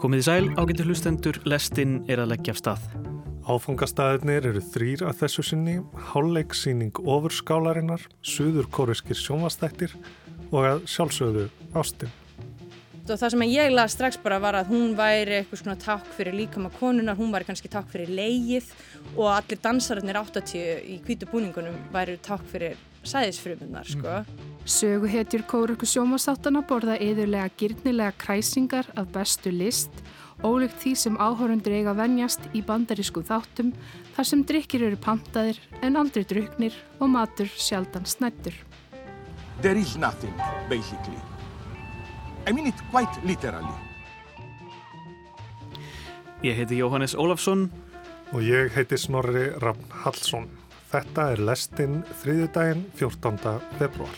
Komið í sæl, ágættur hlustendur, lestinn er að leggja af stað. Áfungastæðinir eru þrýr að þessu sinni, hálfleiksýning ofurskálarinnar, suður kóriskir sjónvastættir og að sjálfsögðu ástinn. Og það sem ég laði strax bara var að hún væri eitthvað svona takk fyrir líkama konunar, hún væri kannski takk fyrir leið og allir dansarinnir 80 í kvítu búningunum væri takk fyrir sæðisfrumunar, sko. Mm. Söguhetjur Kóröku sjómasáttana borða yðurlega gyrnilega kræsingar af bestu list, ólíkt því sem áhórundur eiga venjast í bandarísku þáttum þar sem drikkir eru pantaðir en aldrei druknir og matur sjaldan snættur. There is nothing, basically. I mean it quite literally. Ég heiti Jóhannes Ólafsson og ég heiti Snorri Ravn Hallsson. Þetta er lestinn þriðjudaginn 14. februar.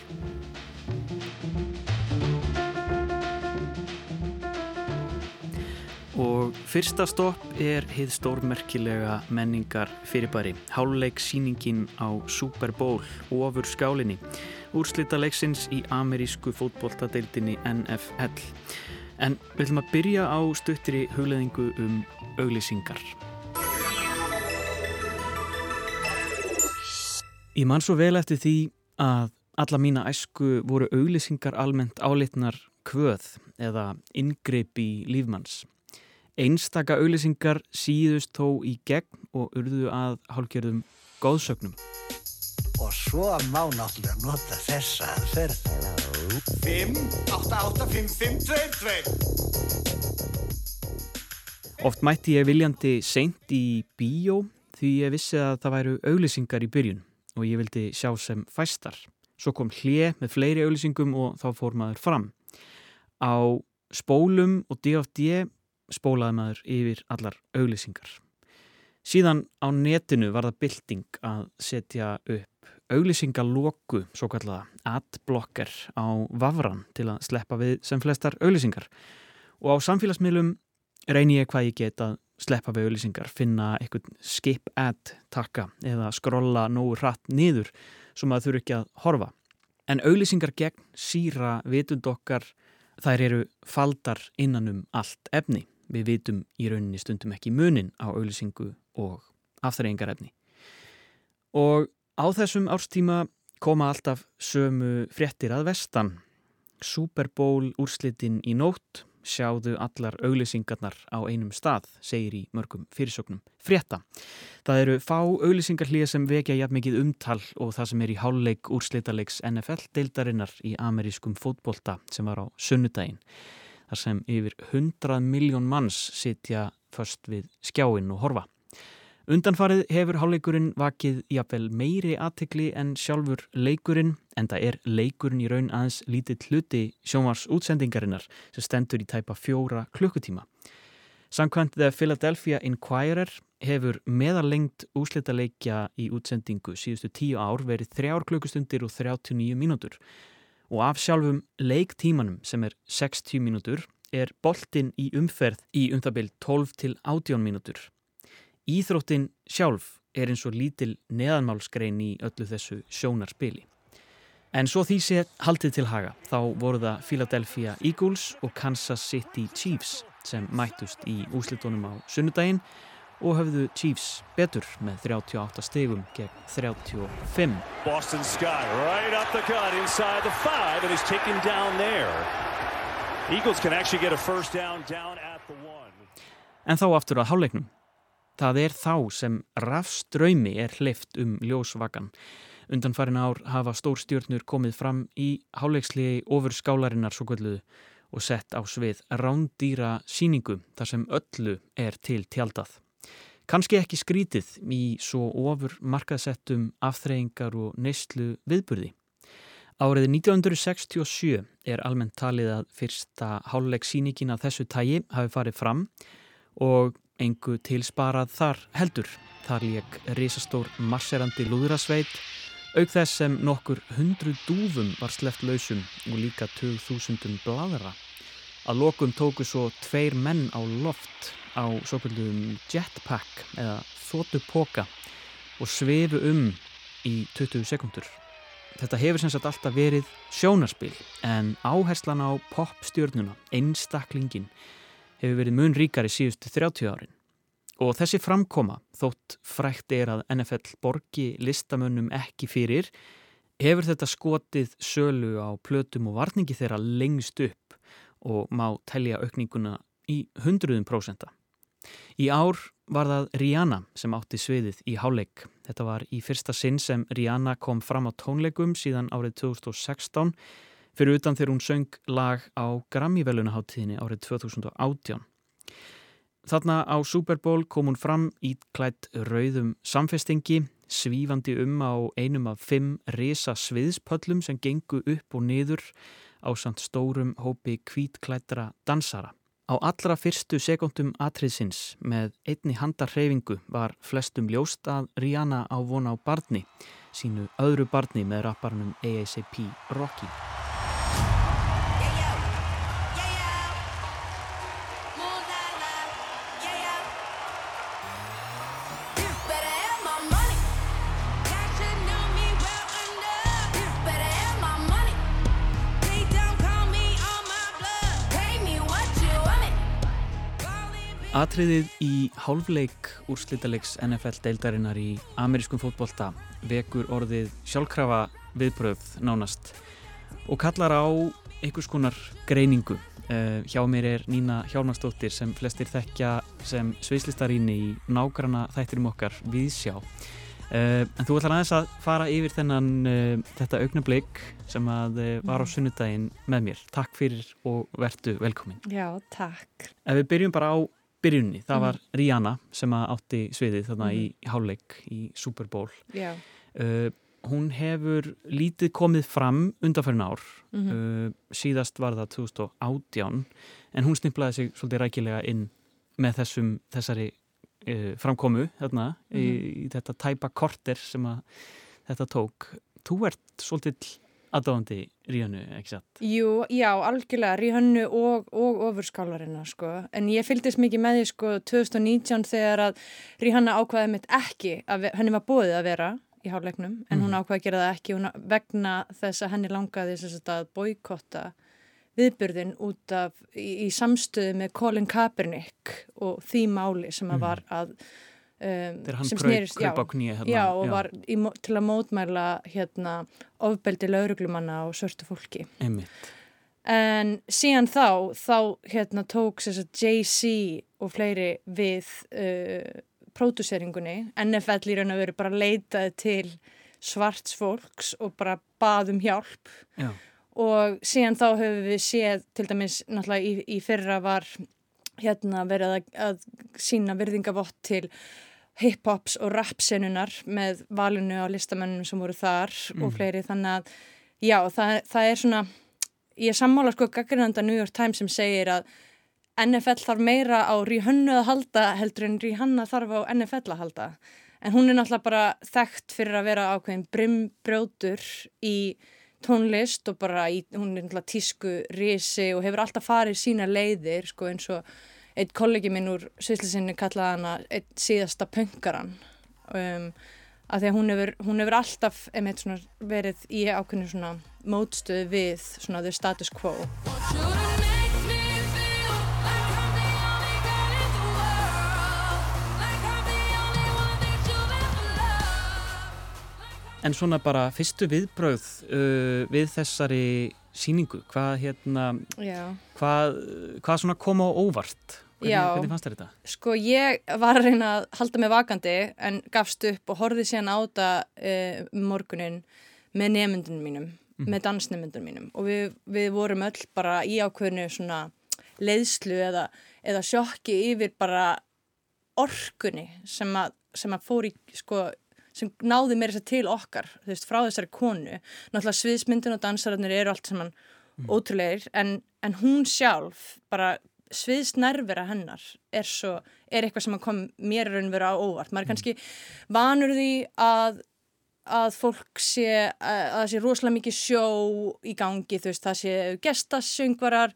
Og fyrsta stopp er hið stórmerkilega menningar fyrirbæri. Háluleik síningin á Super Bowl ofur skálinni. Úrslita leiksins í amerísku fótboltadeildinni NFL. En við ætlum að byrja á stuttri hugleðingu um auglýsingar. Ég man svo vel eftir því að alla mína æsku voru auglýsingar almennt álitnar kvöð eða ingreip í lífmanns. Einstaka auglýsingar síðust þó í gegn og urðu að hálgjörðum góðsögnum. Og svo má náttúrulega nota þessa aðferð. 5, 8, 8, 5, 5, 2, 2. Oft mætti ég viljandi seint í bíó því ég vissi að það væru auglýsingar í byrjun og ég vildi sjá sem fæstar. Svo kom hlið með fleiri auðlýsingum og þá fór maður fram. Á spólum og DFD spólaði maður yfir allar auðlýsingar. Síðan á netinu var það bylting að setja upp auðlýsingalóku, svo kallaða adblocker á vafran til að sleppa við sem flestar auðlýsingar. Og á samfélagsmiðlum reyni ég hvað ég get að sleppa við auðlýsingar, finna eitthvað skip ad takka eða skrolla nógu hratt niður sem maður þurfi ekki að horfa. En auðlýsingar gegn síra vitund okkar þær eru faldar innan um allt efni. Við vitum í rauninni stundum ekki munin á auðlýsingu og afþreyingar efni. Og á þessum árstíma koma alltaf sömu fréttir að vestan. Super Bowl úrslitin í nótt sjáðu allar auglýsingarnar á einum stað, segir í mörgum fyrirsögnum. Frétta. Það eru fá auglýsingarlíða sem vekja jafn mikið umtal og það sem er í háluleik úrslitaleiks NFL-deildarinnar í amerískum fótbolta sem var á sunnudaginn. Þar sem yfir 100 miljón manns sitja först við skjáinn og horfa. Undanfarið hefur háleikurinn vakið jafnvel meiri aðtekli en sjálfur leikurinn en það er leikurinn í raun aðeins lítið hluti sjónvars útsendingarinnar sem stendur í tæpa fjóra klukkutíma. Samkvæmt The Philadelphia Inquirer hefur meðalengt úslitaleikja í útsendingu síðustu tíu ár verið þrjár klukkustundir og 39 mínútur og af sjálfum leiktímanum sem er 60 mínútur er boltinn í umferð í umþabild 12 til 18 mínútur Íþróttin sjálf er eins og lítil neðanmálskrein í öllu þessu sjónarspili. En svo því sé haldið til haga, þá voru það Philadelphia Eagles og Kansas City Chiefs sem mættust í úslitónum á sunnudaginn og höfðu Chiefs betur með 38 stegum gegn 35. Boston Scott right up the cut inside the five and he's taken down there. Eagles can actually get a first down down at the one. En þá aftur að háleiknum. Það er þá sem rafströymi er hlift um ljósvakan. Undan farin ár hafa stórstjórnur komið fram í háleiksliði ofur skálarinnar svo kvöldu og sett á svið rándýra síningu þar sem öllu er til tjaldað. Kanski ekki skrítið í svo ofur markaðsettum afþreyingar og neyslu viðburði. Árið 1967 er almennt talið að fyrsta háleiksíningin að þessu tægi hafi farið fram og engu tilsparað þar heldur. Þar lék risastór masserandi lúðrasveit, auk þess sem nokkur hundru dúfum var sleft lausum og líka 2000 bladra. Að lokum tóku svo tveir menn á loft á svo kallum jetpack eða þóttupoka og svefu um í 20 sekundur. Þetta hefur sem sagt alltaf verið sjónarspil en áherslan á popstjörnuna, einstaklingin, hefur verið mun ríkari síðustu 30 árin. Og þessi framkoma, þótt frækt er að NFL borgi listamönnum ekki fyrir, hefur þetta skotið sölu á plötum og varningi þeirra lengst upp og má telja aukninguna í hundruðum prósenta. Í ár var það Rihanna sem átti sviðið í háleik. Þetta var í fyrsta sinn sem Rihanna kom fram á tónleikum síðan árið 2016 fyrir utan þegar hún söng lag á Grammy-velunaháttíðinni árið 2018. Þarna á Super Bowl kom hún fram í klætt rauðum samfestingi, svífandi um á einum af fimm risa sviðspöllum sem gengu upp og niður á samt stórum hópi kvítklættra dansara. Á allra fyrstu sekundum atriðsins með einni handarhefingu var flestum ljóst að Rihanna á vona á barni, sínu öðru barni með rapparnum ASAP Rocky. Atriðið í hálfleik úrslitalegs NFL-deildarinnar í amerískum fótbolta vekur orðið sjálfkrafa viðbröð nánast og kallar á einhvers konar greiningu. Uh, hjá mér er Nína Hjálmarsdóttir sem flestir þekkja sem sveislistaríni í nágrana þættirum okkar viðsjá. Uh, en þú ætlar aðeins að fara yfir þennan uh, þetta augnablík sem að var á sunnudaginn með mér. Takk fyrir og verdu velkomin. Já, takk. Ef við byrjum bara á byrjunni, það mm. var Rihanna sem átti sviðið þarna mm. í mhm. háluleik í Super Bowl yeah. uh, hún hefur lítið komið fram undanfærin ár mm -hmm. uh, síðast var það 2018 en hún sniplaði sig svolítið rækilega inn með þessum, þessari uh, framkomu þarna -hmm. í, mhm. í þetta tæpa korter sem að þetta tók þú ert svolítið aðdáðandi Ríhannu, ekki satt? Jú, já, algjörlega Ríhannu og, og ofurskálarina, sko. En ég fylgdist mikið með því, sko, 2019 þegar að Ríhanna ákvaði mitt ekki, að henni var bóðið að vera í hálfleiknum, en mm. hún ákvaði að gera það ekki hún, vegna þess að henni langaði sagt, að boykotta viðbyrðin út af í, í samstöðu með Colin Kaepernick og því máli sem að mm. var að Um, Þegar hann kröp á knýja hérna. Já, og já. var í, til að mótmæla hérna, ofbeldi lauruglumanna og sörtu fólki. Einmitt. En síðan þá, þá hérna, tók Jay-Z og fleiri við uh, pródúseringunni. NFL í raun og veru bara leitaði til svarts fólks og bara baðum hjálp. Já. Og síðan þá höfum við séð, til dæmis náttúrulega í, í fyrra var hérna verið að, að sína virðingavott til hip-hops og rap-senunar með valinu á listamennum sem voru þar mm. og fleiri þannig að já það, það er svona ég sammála sko gaggrinanda New York Times sem segir að NFL þarf meira á Ríhannu að halda heldur en Ríhanna þarf á NFL að halda en hún er náttúrulega bara þekkt fyrir að vera ákveðin brimbrjótur í tónlist og bara í, hún er náttúrulega tísku risi og hefur alltaf farið sína leiðir sko eins og eitt kollegi minn úr Svíslisinni kallaði hana eitt síðasta pöngaran um, að því að hún hefur, hún hefur alltaf svona, verið í ákveðinu svona mótstöðu við svona the status quo. En svona bara fyrstu viðbröð uh, við þessari síningu, hvað hérna, hvað, hvað svona kom á óvart? Hvernig, hvernig fannst þér þetta? Sko ég var að reyna að halda mig vakandi en gafst upp og horfið síðan á þetta uh, morgunin með nefndunum mínum, mm. með dansnefndunum mínum og við, við vorum öll bara í ákveðinu svona leiðslu eða, eða sjokki yfir bara orkunni sem að, sem að fór í sko sem náði mér þess að til okkar veist, frá þessari konu náttúrulega sviðsmyndin og dansararnir eru allt saman mm. ótrúleir, en, en hún sjálf bara sviðsnervera hennar er svo, er eitthvað sem kom mér raun vera á óvart, maður er mm. kannski vanur því að að fólk sé, að það sé rosalega mikið sjó í gangi, þú veist, það sé gestasöngvarar,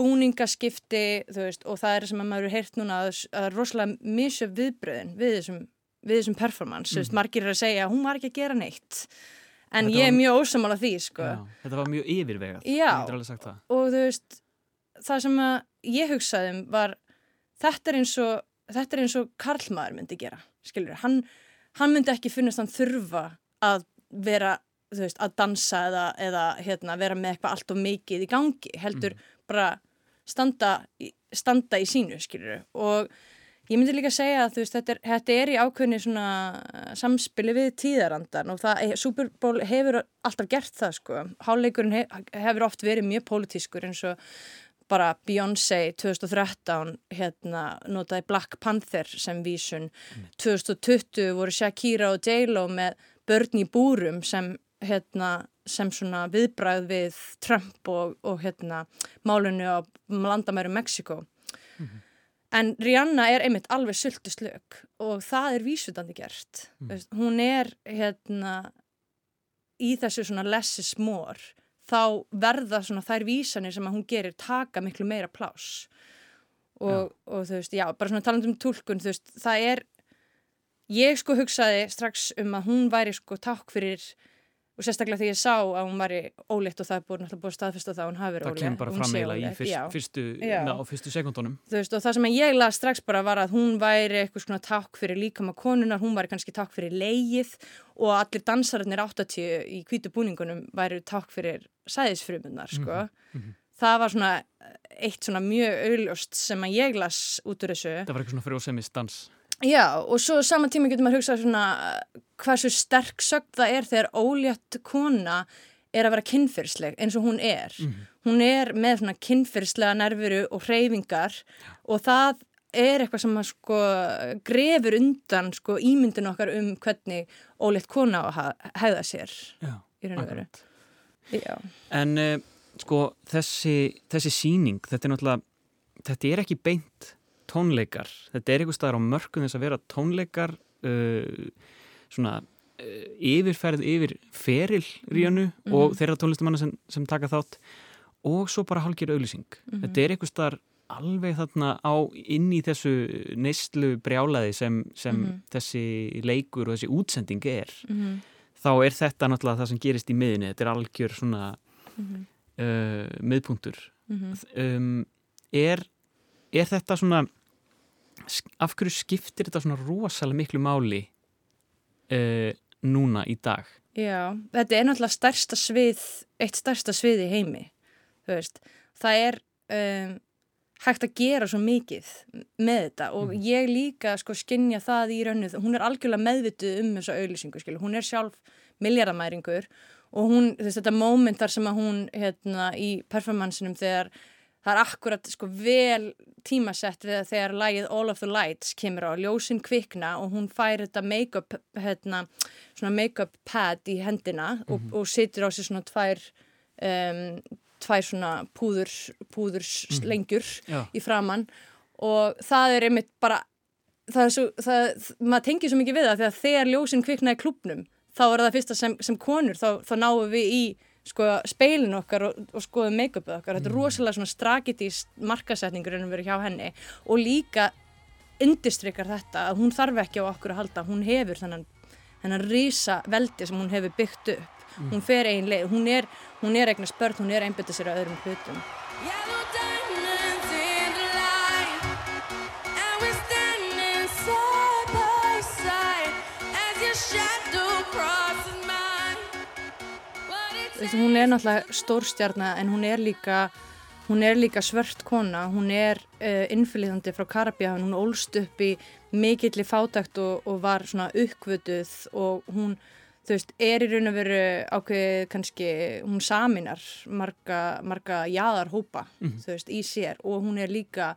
búningaskipti, þú veist, og það er sem að maður eru heyrt núna að er rosalega misjöf viðbröðin við þessum við þessum performance, mm. margir er að segja hún var ekki að gera neitt. En þetta ég er mjög ósamal af því sko. já, þetta var mjög yfirvegað já, og þú veist það sem ég hugsaði um var þetta er eins og, þetta er eins og Karlmaður myndi gera, hann, hann myndi ekki finnast hann þurfa að vera, veist, að dansa eða, eða hérna, vera með eitthvað allt og mikið í gangi, heldur bara standa, standa í sínu, skilur, og Ég myndi líka segja að veist, þetta er, þetta er í ákveðni svona uh, samspili við tíðarandan og það, eh, Super Bowl hefur alltaf gert það sko. Háleikurinn hef, hefur oft verið mjög pólitískur eins og bara Beyoncé 2013 hérna notaði Black Panther sem vísun. 2020 voru Shakira og J-Lo með börn í búrum sem hérna sem svona viðbræð við Trump og, og hérna málunni á landamæru Mexiko. En Rihanna er einmitt alveg sultu slök og það er vísutandi gert. Mm. Hún er hérna í þessu svona less is more þá verða svona þær vísanir sem að hún gerir taka miklu meira pláss og, og þú veist, já, bara svona talandum um túlkun, þú veist, það er ég sko hugsaði strax um að hún væri sko takk fyrir og sérstaklega þegar ég sá að hún væri ólétt og það er búin alltaf búin staðfest að það að hún hafi verið Það ólétt. kemur bara fram eiginlega í fyrst, já. fyrstu, Já. na, á fyrstu sekundunum. Þú veist, og það sem ég las strax bara var að hún væri eitthvað svona takk fyrir líkama konunar, hún væri kannski takk fyrir leið og allir dansararnir 80 í hvítu búningunum væri takk fyrir sæðisfrumunar, sko. Það var svona eitt svona mjög auðljóst sem að ég las út úr þessu. Það var eitthvað svona frjósemis dans. Já, og svo saman tíma getur maður hugsað svona hversu sterk sögn það er þegar ólétt kona er að vera kynfyrsleg eins og hún er. Hún er með svona kynfyrslega nervuru og hreyfingar og það er eitthvað sem að sko grefur undan sko ímyndin okkar um hvernig ólétt kona hegða sér Já, í raun og veru. En uh, sko þessi, þessi síning, þetta er náttúrulega, þetta er ekki beint tónleikar. Þetta er einhver staðar á mörkum þess að vera tónleikar, uh, svona uh, yfirferð yfir feril ríjanu og þeirra tónlistamanna sem, sem taka þátt og svo bara hálgir auðlýsing. Þetta er einhver staðar alveg þarna á inn í þessu neyslu brjálaði sem, sem þessi leikur og þessi útsending er. Mm þá er þetta náttúrulega það sem gerist í miðinni þetta er algjör svona Mhm. uh, miðpunktur. Um, er, er þetta svona af hverju skiptir þetta svona rosalega miklu máli uh, núna í dag? Já, þetta er náttúrulega stærsta svið, eitt stærsta svið í heimi, þú veist. Það er um, hægt að gera svo mikið með þetta og ég líka sko skinja það í rauninu, hún er algjörlega meðvituð um þessa auðlýsingu, skilu, hún er sjálf miljardamæringur og hún, veist, þetta moment þar sem að hún, hérna, í performansinum þegar það er akkurat sko vel tímasett við að þegar lagið All of the Lights kemur á ljósin kvikna og hún fær þetta make-up hérna, svona make-up pad í hendina og, og situr á sér svona tvær um, tvær svona púður púðurslengjur Já. í framann og það er einmitt bara það er svo, það, maður tengir svo mikið við það þegar þegar ljósin kvikna í klubnum þá er það fyrsta sem, sem konur þá, þá náum við í sko speilin okkar og, og skoðum make-upið okkar. Þetta er rosalega svona strakitís markasetningur en verið hjá henni. Og líka undistrykar þetta að hún þarf ekki á okkur að halda. Hún hefur þennan, þennan rísa veldi sem hún hefur byggt upp. Hún fer einn leið, hún er, er eignast börn, hún er einbyttið sér að öðrum hlutum hún er náttúrulega stórstjarna en hún er líka hún er líka svört kona, hún er uh, innfylgðandi frá Karabíðan, hún ólst upp í mikilli fátækt og, og var svona uppvötuð og hún, þú veist, er í raun og veru ákveðið kannski, hún saminar marga, marga jaðarhópa, þú veist, í sér. Og hún er líka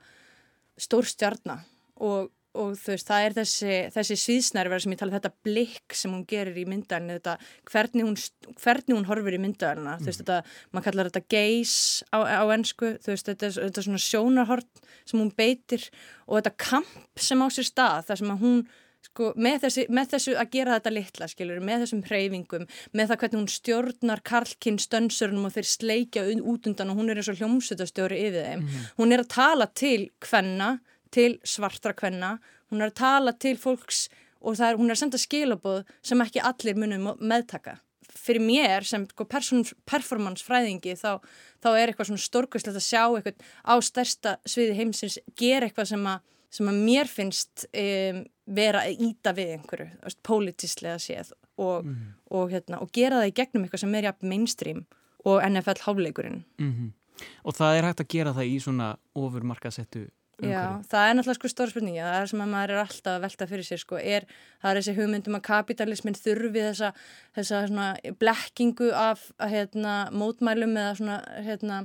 stórstjarna og, og þú veist, það er þessi, þessi sviðsnærverð sem ég tala þetta blikk sem hún gerir í myndalinu, þetta hvernig hún, hvernig hún horfir í myndalina, þú veist, þetta, maður kallar þetta gaze á, á ennsku, þú veist, þetta, þetta er svona sjónarhort sem hún beitir og þetta kamp sem á sér stað, þar sem að hún sko, með, þessi, með þessu að gera þetta litla skilur, með þessum hreyfingum með það hvernig hún stjórnar karlkinn stönsurnum og þeir sleikja út undan og hún er eins og hljómsutastjóri yfir þeim. Hún er að tala til kvenna til svartra kvenna. Hún er að tala til fólks og er, hún er að senda skilaboð sem ekki allir munum meðtaka. Fyrir mér sem sko, person, performance fræðingi þá, þá er eitthvað svona stórkvæslegt að sjá eitthvað á stærsta sviði heimsins gera eitthvað sem að sem að mér finnst um, vera að íta við einhverju, veist, pólitíslega séð og, og, hérna, og gera það í gegnum eitthvað sem er jafn mainstream og NFL háleikurinn. Mm Og það er hægt að gera það í svona ofurmarkasettu Já, það er náttúrulega sko stóra spurningi, það er sem að maður er alltaf að velta fyrir sér sko, er, það er þessi hugmyndum að kapitalismin þurfi þessa, þessa svona blekkingu af hérna, mótmælum eða svona hérna,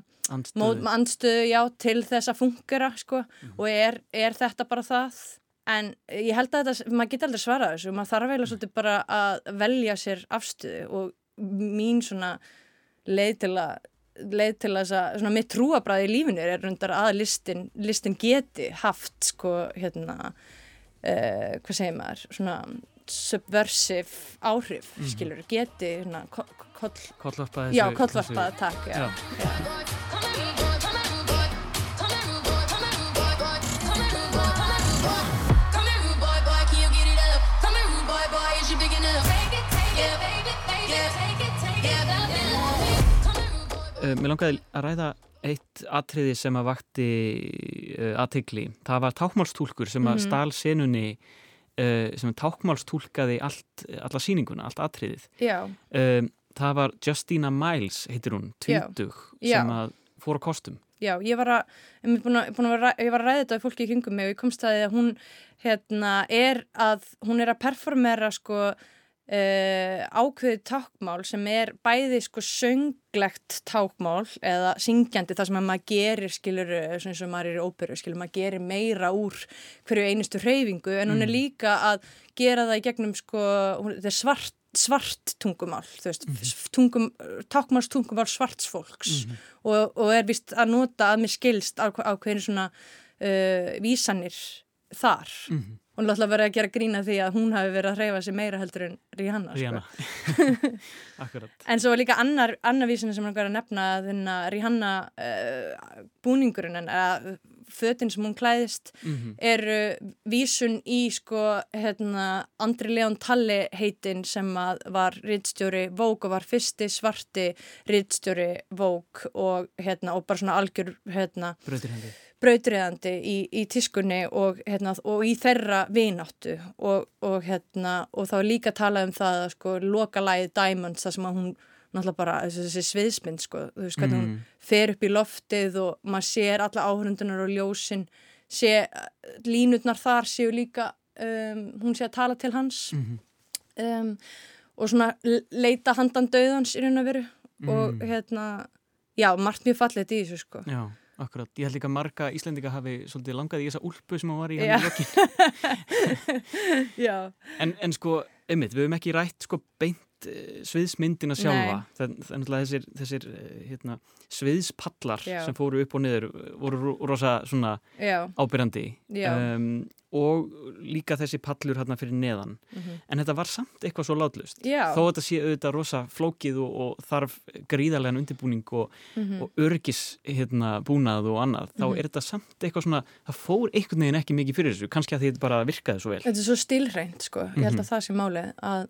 mót, andstöðu, já, til þess að fungera sko, Mhm. og er, er þetta bara það? En ég held að þetta, maður geti aldrei svarað þessu, maður þarf eiginlega svolítið bara að velja sér afstöðu og mín svona leið til að leið til þess að, svona mitt trúabræði í lífinu er rundar að listin, listin geti haft sko hérna uh, hvað segir maður svona subversive áhrif Mhm. skilur, geti hérna ko- koll, Kollvarpa já, þessu- kollvarpa þessu- takk, já, Já. já. Mér langaði að ræða eitt atriði sem að vakti uh, aðtegli. Það var tákmálstúlkur sem að Mhm. stál senunni uh, sem tákmálstúlkaði allt, alla síninguna, allt atriðið. já, það var Justina Miles, heitir hún, Já. tvítug, Já. sem að fór á kostum. já, ég var að ég var að ræða þetta af fólki í kringum mig og ég komst að því að hún hérna er að hún er að performera sko Uh, ákveðið tákmál sem er bæði sko sönglegt tákmál eða syngjandi það sem að maður gerir skilur eins og maður er í óperu skilur maður gerir meira úr hverju einustu hreyfingu en hún er líka að gera það í gegnum sko hún, þetta er svart, svart tungumál veist, tungum, tákmáls tungumál svarts fólks og, og er vist að nota að mér skilst á, á hverju svona uh, vísanir þar. Mhm. Og náttúrulega verið að gera grína því að hún hafi verið að hreyfa sig meira heldur en Rihanna, Rihanna. Sko. Akkurat. en svo líka annar, annar vísinu sem hann var að nefna að þennan Rihanna uh, búningurinn að fötin sem hún klæðist Mm eru vísun í sko hérna Andri Leon Talli heitin sem að var rittstjóri Vogue og var fyrsti svarti rittstjóri Vogue og hérna og bara svona algjör hérna Bröðir hendi. Brautriðandi í, í tískunni og, hérna, og í þeirra vináttu og, og, hérna, og þá líka talað um það að sko, loka lagið Diamonds þar sem að hún náttúrulega bara þessi, sviðsmynd sko, þú veist hvernig hún fer upp í loftið og maður sér alla áhörundunar og ljósin sé, línutnar þar séu líka um, hún sé að tala til hans. Um, og svona leita handan döðans í raun og veru og hérna já, margt mjög fallið í þessu sko. Já, akkurat. Ég held líka marga Íslendinga hafi svolítið langað í þessa úlpu sem hún var í hann í lokin. já, En, en sko, einmitt, við höfum ekki rætt sko beint uh, sviðsmyndina sjálfa. Er náttúrulega þessir, þessir uh, hérna, sviðspallar Já. sem fóru upp og niður voru ro- rosa svona já, ábyrjandi. Um, og líka þessi pallur hérna fyrir neðan. En þetta var samt eitthvað svo látlust. Þó að þetta sé auðvitað rosa flókið og, og þarf gríðarlegan undirbúning og, Mhm. og örgis hérna, búnað og annað, þá er þetta samt eitthvað svona, það fór einhvern veginn ekki mikið fyrir þessu, kannski að þetta bara virkaði svo vel. þetta er svo stilrænt sko, ég held að það sé málið að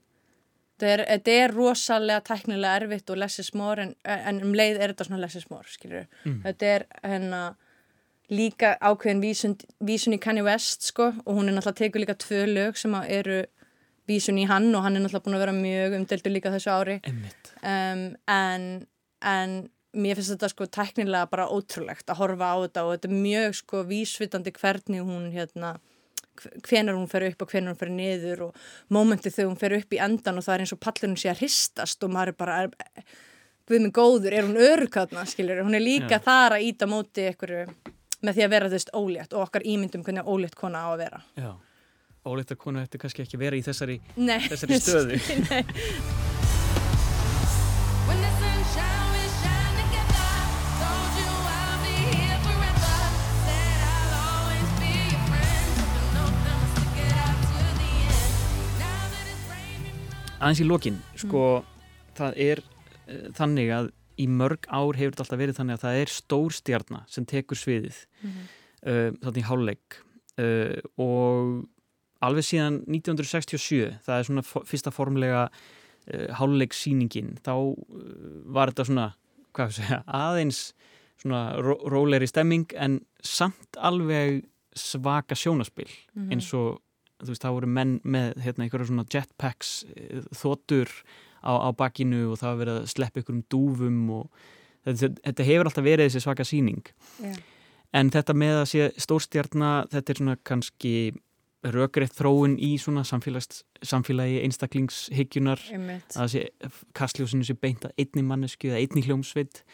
þetta er, þetta er rosalega tæknilega erfitt og less is more en, en um leið er þetta svona more skilur. Mhm. þetta er hennar líka ákveðin vísun, vísun í Kanye West sko og hún er náttúrulega tekur líka tvö lög sem að eru vísun í hann og hann er náttúrulega búin að vera mjög umdeldur líka þessu ári um, en, en mér finnst þetta sko tæknilega bara ótrúlegt að horfa á þetta og þetta er mjög sko vísvitandi hvernig hún hérna hvenar hún fer upp og hvenar hún fer niður og mómentið þegar hún fer upp í endan og það er eins og pallurinn sé að hristast og maður er bara er, við minn góður, er hún örkatna skilur, hún er líka Já. þar að íta móti einhverju með því að vera veist ólétt og okkar ímyndum hvernig ólétt kona á að vera Já. Óleitt að konu eftir kannski ekki vera í þessari, þessari stöðu. Nei. Aðeins í lokin, sko, það er uh, þannig að í mörg ár hefur þetta alltaf verið þannig að það er stór stjarnar sem tekur sviðið mm þannig í hálfleik uh, og alveg síðan 1967, það er svona fyrsta formlega uh, hálfleiksýningin, þá uh, var þetta svona, segja, aðeins svona ró rólegri stemming en samt alveg svaka sjónaspil eins og þú veist, það voru menn með hérna, einhverja svona jetpacks eh, þotur á, á bakinu og það var verið að sleppa einhverjum dúfum og þetta, þetta hefur alltaf verið þessi svaka síning Já. en þetta með að sé stórstjarnar þetta er svona kannski rökreitt þróun í svona samfélagi einstaklingshyggjunar Einmitt. að sé kastljósinu sé beint að einni mannesku eða einni hljómsveit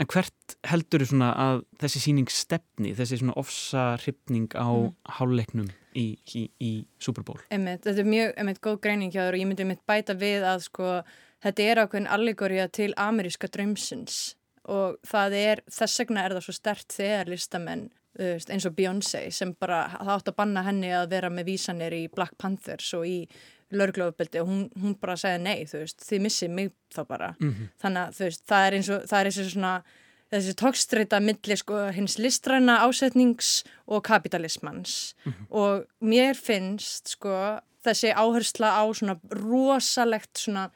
en hvert heldur þú svona að þessi síning stefni, þessi svona ofsa hrifning á Mm. háluleiknum í, í, í Super Bowl Einmitt, þetta er mjög einmitt, góð greining hjá þér og ég myndi einmitt bæta við að sko, þetta er ákveðin allegória til ameríska draumsins og það er, þess vegna er það svo stert þegar listamenn eins og Beyoncé sem bara, það átt að banna henni að vera með vísanir í Black Panthers og í lörglöfubeldi og hún, hún bara segði nei, þú veist, þið missið mig þá bara. Mhm. þannig að þú veist, það er eins og það er eins og svona þessi tókstreita milli sko hins listræna ásetnings og kapitalismans og mér finnst sko þessi áhersla á svona rosalegt svona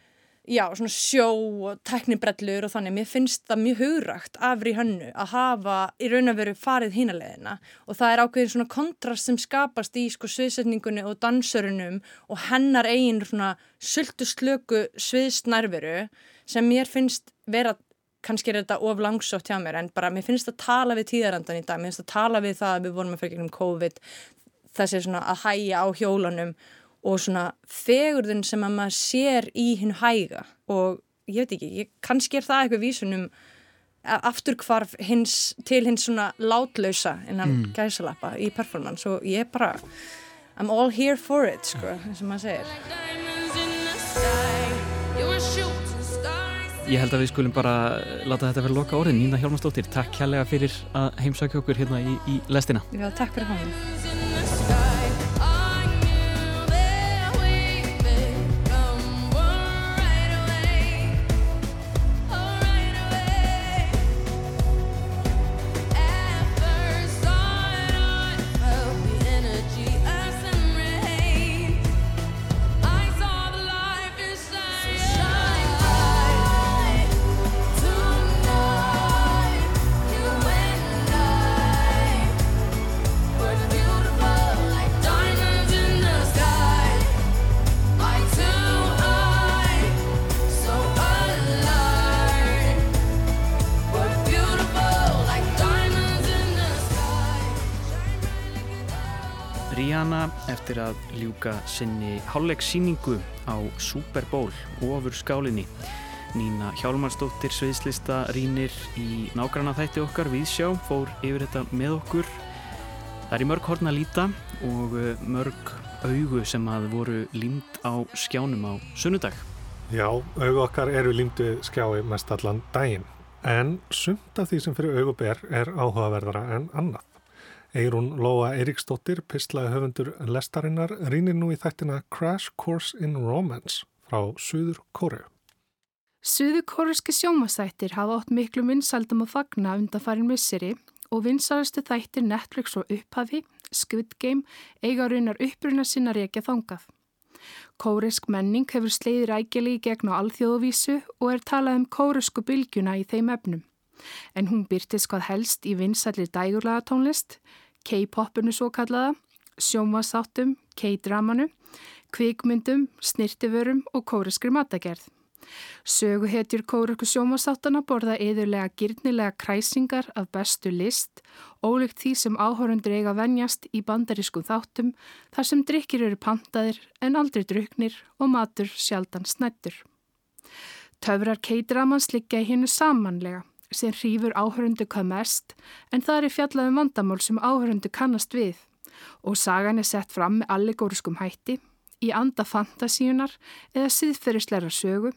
já, svona sjó og teknibrellur og þannig, mér finnst það mjög hugrægt afri hönnu að hafa í raun og veru farið hínaleðina og það er ákveðin svona kontrast sem skapast í sko sviðsetningunni og dansörunum og hennar eigin svona sultu slöku sviðsnærveru sem mér finnst vera kannski er þetta of langsótt hjá mér en bara mér finnst að tala við tíðarandan í dag, mér finnst að tala við það að við vorum að fyrir gegnum COVID. Þessi svona að hæja á hjólunum og svona fegurðun sem að maður sér í hinn hæga. Og ég veit ekki, ég, kannski er það eitthvað vísunum afturkvarf hins, til hins svona látlausa innan mm. gæsalappa í performance. Og ég bara I'm all here for it, sko, eins og maður segir. Ég held að við skulum bara láta þetta vera loka orðin Nína Hjálmarsdóttir, takk kærlega fyrir að heimsækja okkur hérna í, í lestina. Já, takk fyrir komið in ljúka sinni hálfleiksýningu á Super Bowl ofur skálinni. Nína Hjálmarsdóttir sviðslista rínir í nágranna þætti okkar Víðsjá fór yfir þetta með okkur. Það er í mörg horn að líta og eh, mörg augu sem að voru límt á skjánum á sunnudag. Já, augu okkar eru límdu skjái mest allan daginn. En sumt af því sem fyrir augu ber er áhugaverðara en annað. Eirún Lóa Eiríksdóttir, pislaði höfundur lestarinnar, rínir nú í þættina Crash Course in Romance frá Suður Kóreu. Suðu kóruski sjómasættir hafa átt miklu vinsaldum að fagna undan farin misseri og vinsalastu þættir Netflix og upphafi, Squid Game, eiga raunar uppruna sinna reykja þangað. Kóresk menning hefur sleiðir ægjali í gegn á alþjóðuvísu og er talað um kóresku bylgjuna í þeim efnum. En hún byrtist hvað helst í vinsallir dægurlaga tónlist, K-popunu svo kallaða, sjómasáttum, K-dramanu, kvikmyndum, snirtiförum og kóreskri matagerð. Söguhetjur kóröku sjómasáttana borða yðurlega gyrnilega kræsingar af bestu list, ólíkt því sem áhórundur eiga venjast í bandarískum þáttum þar sem drikkir eru pantaðir en aldrei druknir og matur sjaldan snættur. Töfrar keitramans liggja í hinnu samanlega sem hrýfur áhörundu hvað mest en það er fjallað um vandamál sem áhörundu kannast við og sagan er sett fram með allegóriskum hætti í anda fantasíunar eða síðferðisleira sögu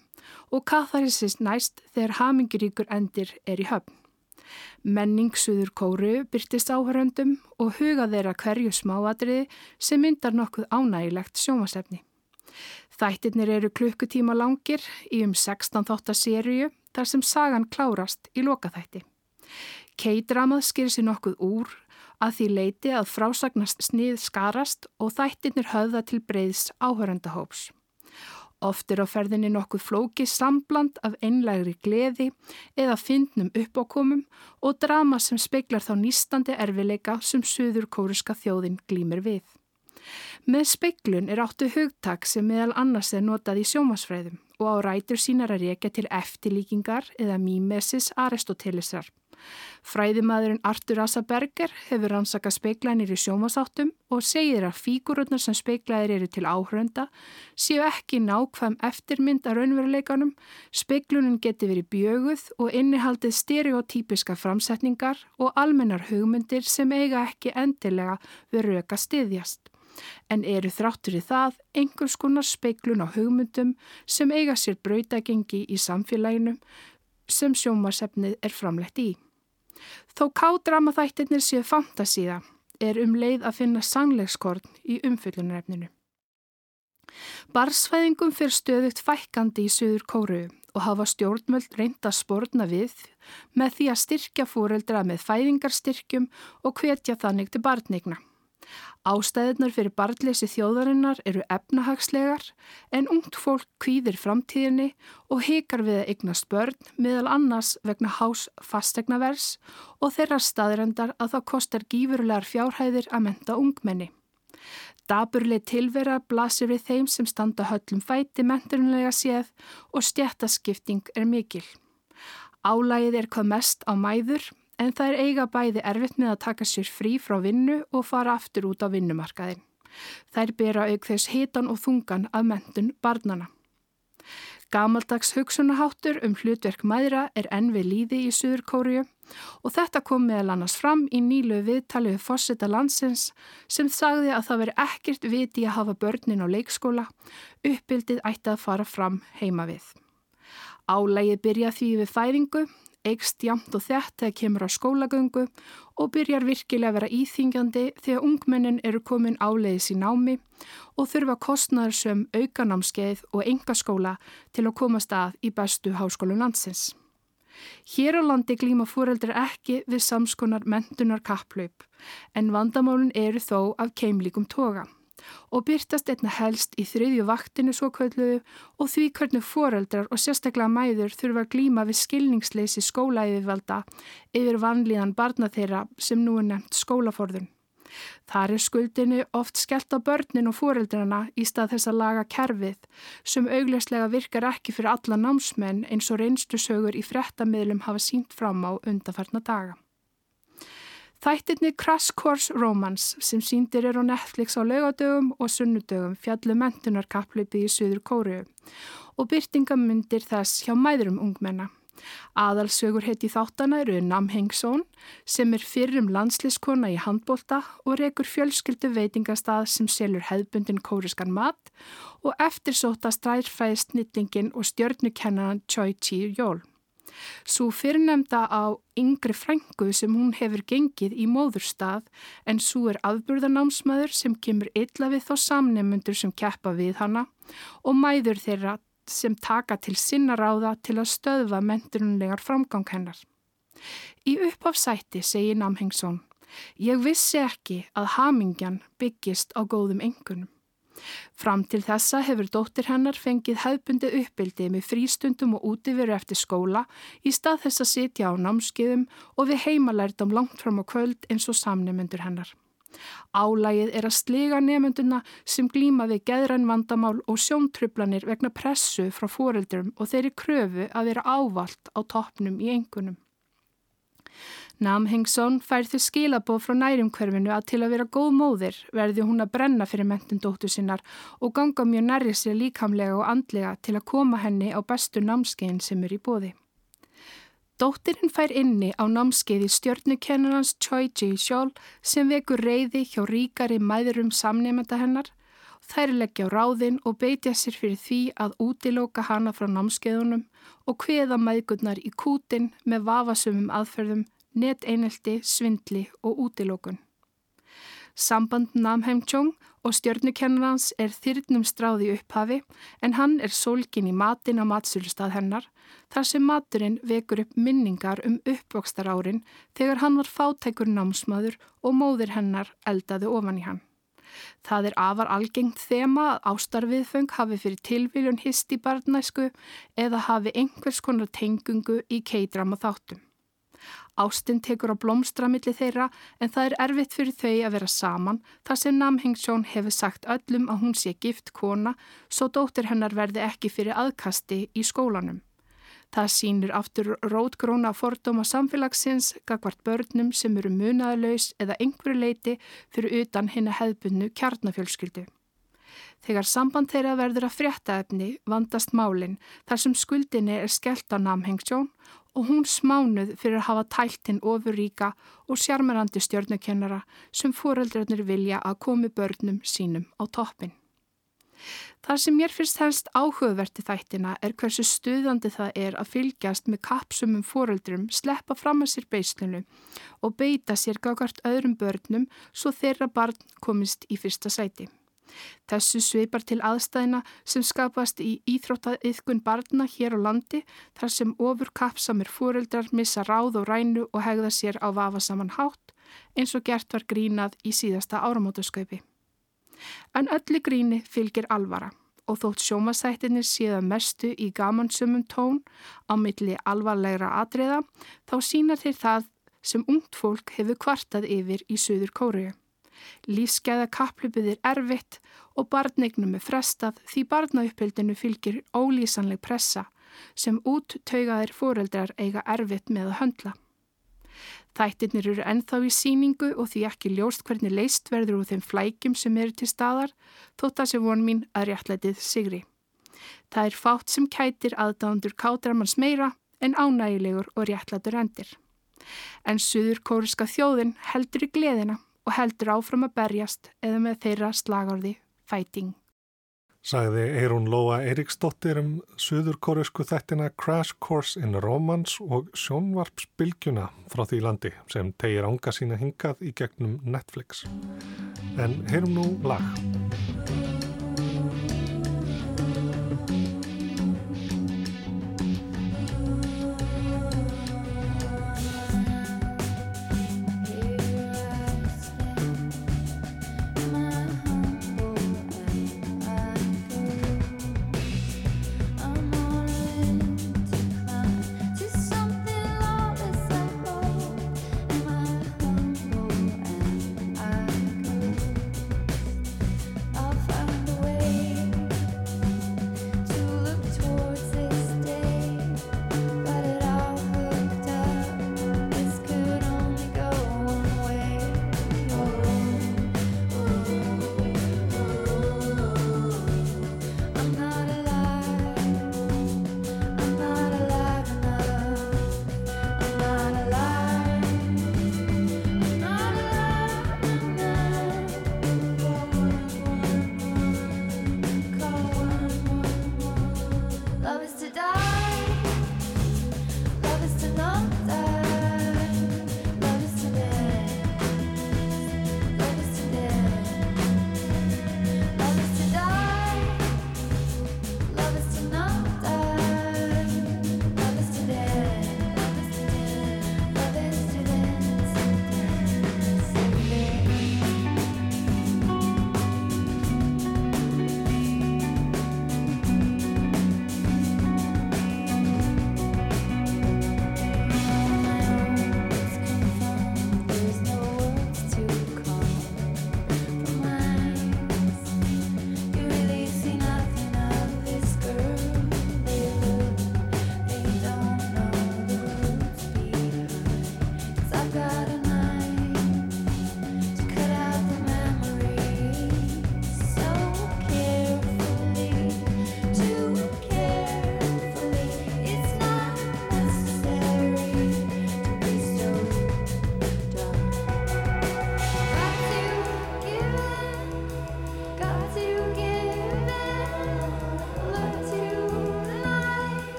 og katharisist næst þegar hamingiríkur endir er í höfn. Menning suður kóru byrtist áhöröndum og huga þeirra hverju smáatriði sem myndar nokkuð ánægilegt sjómasefni. Þættirnir eru klukkutíma langir í um 16 þáttaseríu þar sem sagan klárast í lokaþætti. Keitramað skýr sér nokkuð úr að því leiti að frásagnast snið skarast og þættirnir höfða til breyðs áhöröndahóps. Oft er á ferðinni nokkuð flóki sambland af einlægri gleði eða fyndnum uppákomum og drama sem speiklar þá nýstandi erfileika sem söður kóruska þjóðin glýmir við. Með speiklun er áttu hugtak sem meðal annars er notað í sjómasfræðum og á rætur sínar að reyka til eftirlíkingar eða mímesis Aristotelesar. Fræðimaðurinn Artur Asa Berger hefur rannsakað speiklænir í sjómasáttum og segir að fígururnar sem speiklaðir eru til áhrönda séu ekki nákvæm eftirmynd að raunveruleikanum, speiklunin geti verið bjöguð og innihaldið stereotypiska framsetningar og almennar hugmyndir sem eiga ekki endilega við röka styðjast. En eru þráttur í það einhvers konar speiklun á hugmyndum sem eiga sér brautagengi í samfélaginu sem sjómasefnið er framlegt í. Þó kádrama þættirnir séu fantasíða er um leið að finna sangleikskorn í umfyllunarefninu. Barsfæðingum fyrir stöðugt fækkandi í Suður Kóru og hafa stjórnmöld reynda spórna við með því að styrkja fóreldra með fæðingarstyrkjum og hvetja þannig til barnigna. Ástæðunar fyrir barnleysi þjóðarinnar eru efnahagslegar en ungt fólk kvíðir framtíðinni og hekar við að eignast börn meðal annars vegna hás fastegnavers og þeirra staðrendar að það kostar gífurlegar fjárhæðir að menta ungmenni. Daburleg tilvera blasir við þeim sem standa höllum fæti menturunlega séð og stjættaskipting er mikil. Álægið er hvað mest á mæður en er eiga bæði erfitt með að taka sér frí frá vinnu og fara aftur út á vinnumarkaðin. Þær bera auk þess hitan og þungan af mentun barnana. Gamaldags hugsunaháttur um hlutverk mæðra er enn við líði í Suður Kóriu og þetta kom meðal annars fram í nýlu viðtali við fósita landsins sem sagði að það veri ekkert viti að hafa börnin á leikskóla, uppbyldið ætti að fara fram heima við. Álægið byrja því við fæðingu, eigst jamt og þett þegar kemur á skólagöngu og byrjar virkilega að vera íþingjandi þegar ungmennin eru komin áleiðis í námi og þurfa kostnæður sem aukanámskeið og engaskóla til að komast að í bestu háskólum landsins. Hér á landi glíma fóreldrar ekki við samskonar mentunar kapplaup en vandamálun eru þó af keimlíkum toga og byrtast einna helst í þriðju vaktinu svo kvöldluðu og því hvernig foreldrar og sérstaklega mæður þurfa að glíma við skilningsleysi skólaæðivalda yfir vanlíðan barna þeirra sem nú er nefnt skólaforðun. Þar er skuldinu oft skellt á börnin og foreldrana í stað þess að laga kerfið sem augljóslega virkar ekki fyrir alla námsmenn eins og reynslusögur í frettamiðlum hafa sínt fram á undarfarna daga. Þættirni Crash Course Romance sem síndir er á Netflix á laugadögum og sunnudögum fjallu mentunarkaplipið í Suður Kóru og byrtingamundir þess hjá mæðurum ungmenna. Aðalsögur heiti þáttana eru Nam Hengsón sem er fyrrum landsliskona í handbólta og rekur fjölskyldu veitingastað sem selur hefðbundin kóriskan mat og eftirsóta stræðfæðist nýtlingin og stjörnukennaran Choi Chi-jól. Svo fyrirnemda á yngri frængu sem hún hefur gengið í móðurstað en svo er afburðanámsmaður sem kemur illa við þá samnefnundur sem keppa við hana og mæður þeirra sem taka til sinna ráða til að stöðva menturunlegar framgang hennar. Í uppafsætti segir Namhengsson, ég vissi ekki að hamingjan byggist á góðum engunum. Fram til þessa hefur dóttir hennar fengið hefbundi uppbildi með frístundum og útiveru eftir skóla í stað þess að sitja á námskiðum og við heimalærdum langt fram á kvöld eins og samnefnendur hennar. Álægið er að sliga nefnenduna sem glýma við geðræn vandamál og sjóntrublanir vegna pressu frá fóreldurum og þeirri kröfu að vera ávalt á toppnum í engunum. Nam Hengsson fær þau skilaboð frá nærumhverfinu að til að vera góð móðir verði hún að brenna fyrir mentun dóttu sinnar og ganga mjög nærri sér líkamlega og andlega til að koma henni á bestu námskeiðin sem er í bóði. Dóttirinn fær inni á námskeiði stjörnukennarans Choi Ji-sjól sem vekur reyði hjá ríkari mæðurum samnefnda hennar. Þær leggja á ráðinn og beitja sér fyrir því að útilóka hana frá námskeiðunum og hveða mæðgurnar í kútin með vafasumum aðferðum neteinelti, svindli og útilókun. Samband Namheim Chong og stjörnukennarans er þyrnum stráði upphafi en hann er sólkin í matin á matsölustað hennar þar sem maturinn vekur upp minningar um uppvokstar árin þegar hann var fátækur námsmaður og móðir hennar eldaði ofan í hann. Það er afar algengt þema að ástarviðföng hafi fyrir tilviljun hist í barnæsku eða hafi einhvers konar tengungu í keidrama þáttum. Ástin tekur á blómstramilli þeirra en það er erfitt fyrir þau að vera saman þar sem Namhengsjón hefur sagt öllum að hún sé gift kona svo dóttir hennar verði ekki fyrir aðkasti í skólanum. Það sýnir aftur rótgróna fordóma samfélagsins gagvart börnum sem eru munaðalaus eða einhverju leiti fyrir utan hinna hefðbunnu kjarnafjölskyldu. Þegar samband þeirra verður að frétta efni vandast málinn þar sem skuldinni er skellt á namhengsjón og hún smánuð fyrir að hafa tæltinn ofurríka og sjarmerandi stjörnukennara sem fóreldrarnir vilja að komi börnum sínum á toppin. Það sem mér finnst helst áhugaverti þættina er hversu stuðandi það er að fylgjast með kapsumum fóreldrum, sleppa fram að sér beislunu og beita sér gagart öðrum börnum svo þeirra barn komist í fyrsta sæti. Þessu sveipar til aðstæðina sem skapast í íþróttaiðkun barna hér á landi þar sem ofur kapsamir fóreldrar missa ráð og rænu og hegða sér á vafasaman hátt eins og gert var grínað í síðasta áramótaskaupi. En öllu gríni fylgir alvara og þótt sjómasættinir séða mestu í gamansumum tón á milli alvarlegra atriða þá sína þeir það sem ungt fólk hefur kvartað yfir í Suður Kóriu. Lífsgæða kapplupið er erfitt og barnignum er frestað því barnauppildinu fylgir ólýsanleg pressa sem út taugaðir fóreldrar eiga erfitt með að höndla. Þættirnir eru ennþá í síningu og því ekki ljóst hvernig leist verður úr þeim flækjum sem eru til staðar, þótt að sé von mín að réttlætið sigri. Það er fátt sem kætir aðdándur kátramanns meira en ánægilegur og réttlætur endir. En suður kóriska þjóðin heldur í gleðina og heldur áfram að berjast eða með þeirra slagorði Fighting. Sagði Eirún Lóa Eiríksdóttir um suðurkórisku þættina Crash Course in Romance og sjónvarpsbylgjuna frá því landi sem tegir ánga sína hingað í gegnum Netflix. En heyrum nú lag.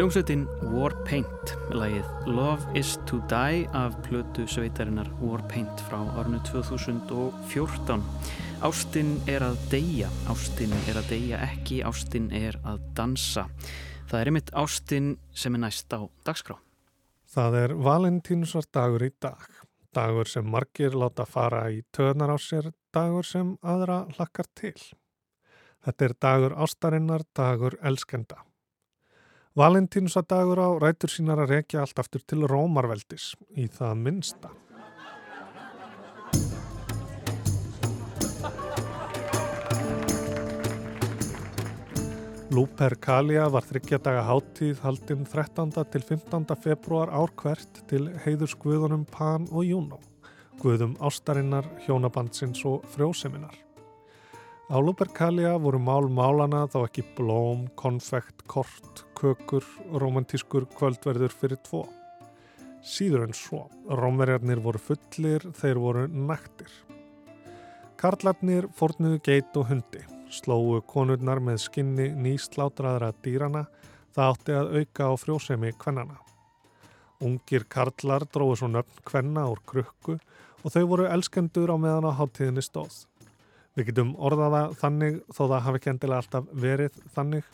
Hljómsveitin Warpaint með lagið Love is to Die af plötu sveitarinnar Warpaint frá árinu 2014. Ástin er að deyja, ástin er að deyja ekki, ástin er að dansa. Það er einmitt ástin sem er næst á dagskrá. Það er valentínusar dagur í dag. Dagur sem margir láta fara í töðnar á sér, dagur sem aðra hlakkar til. Þetta er dagur ástarinnar, dagur elskenda. Valentínusadagur á rætur sínar að rekja allt aftur til Rómarveldis í það minnsta. Lupercalia var þryggjadaga háttíð haldinn 13. til 15. februar ár hvert til heiðurs guðunum Pan og Juno, guðum ástarinnar, hjónabandsins og frjóseminar. Á Lupercalia voru mál málana þá ekki blóm, konfekt, kort, kökur, romantískur kvöldverður fyrir tvo. Síður en svo, rómverjarnir voru fullir, þeir voru naktir. Karlarnir fórnuðu geit og hundi, slóu konurnar með skinni nýslátraðra dýrana, það átti að auka á frjósemi kvennana. Ungir karlar dróðu svo nöfn kvenna úr krukku og þau voru elskendur á meðan á háttíðinni stóð. Við getum orðaða þannig þó það hafi ekki endilega alltaf verið þannig,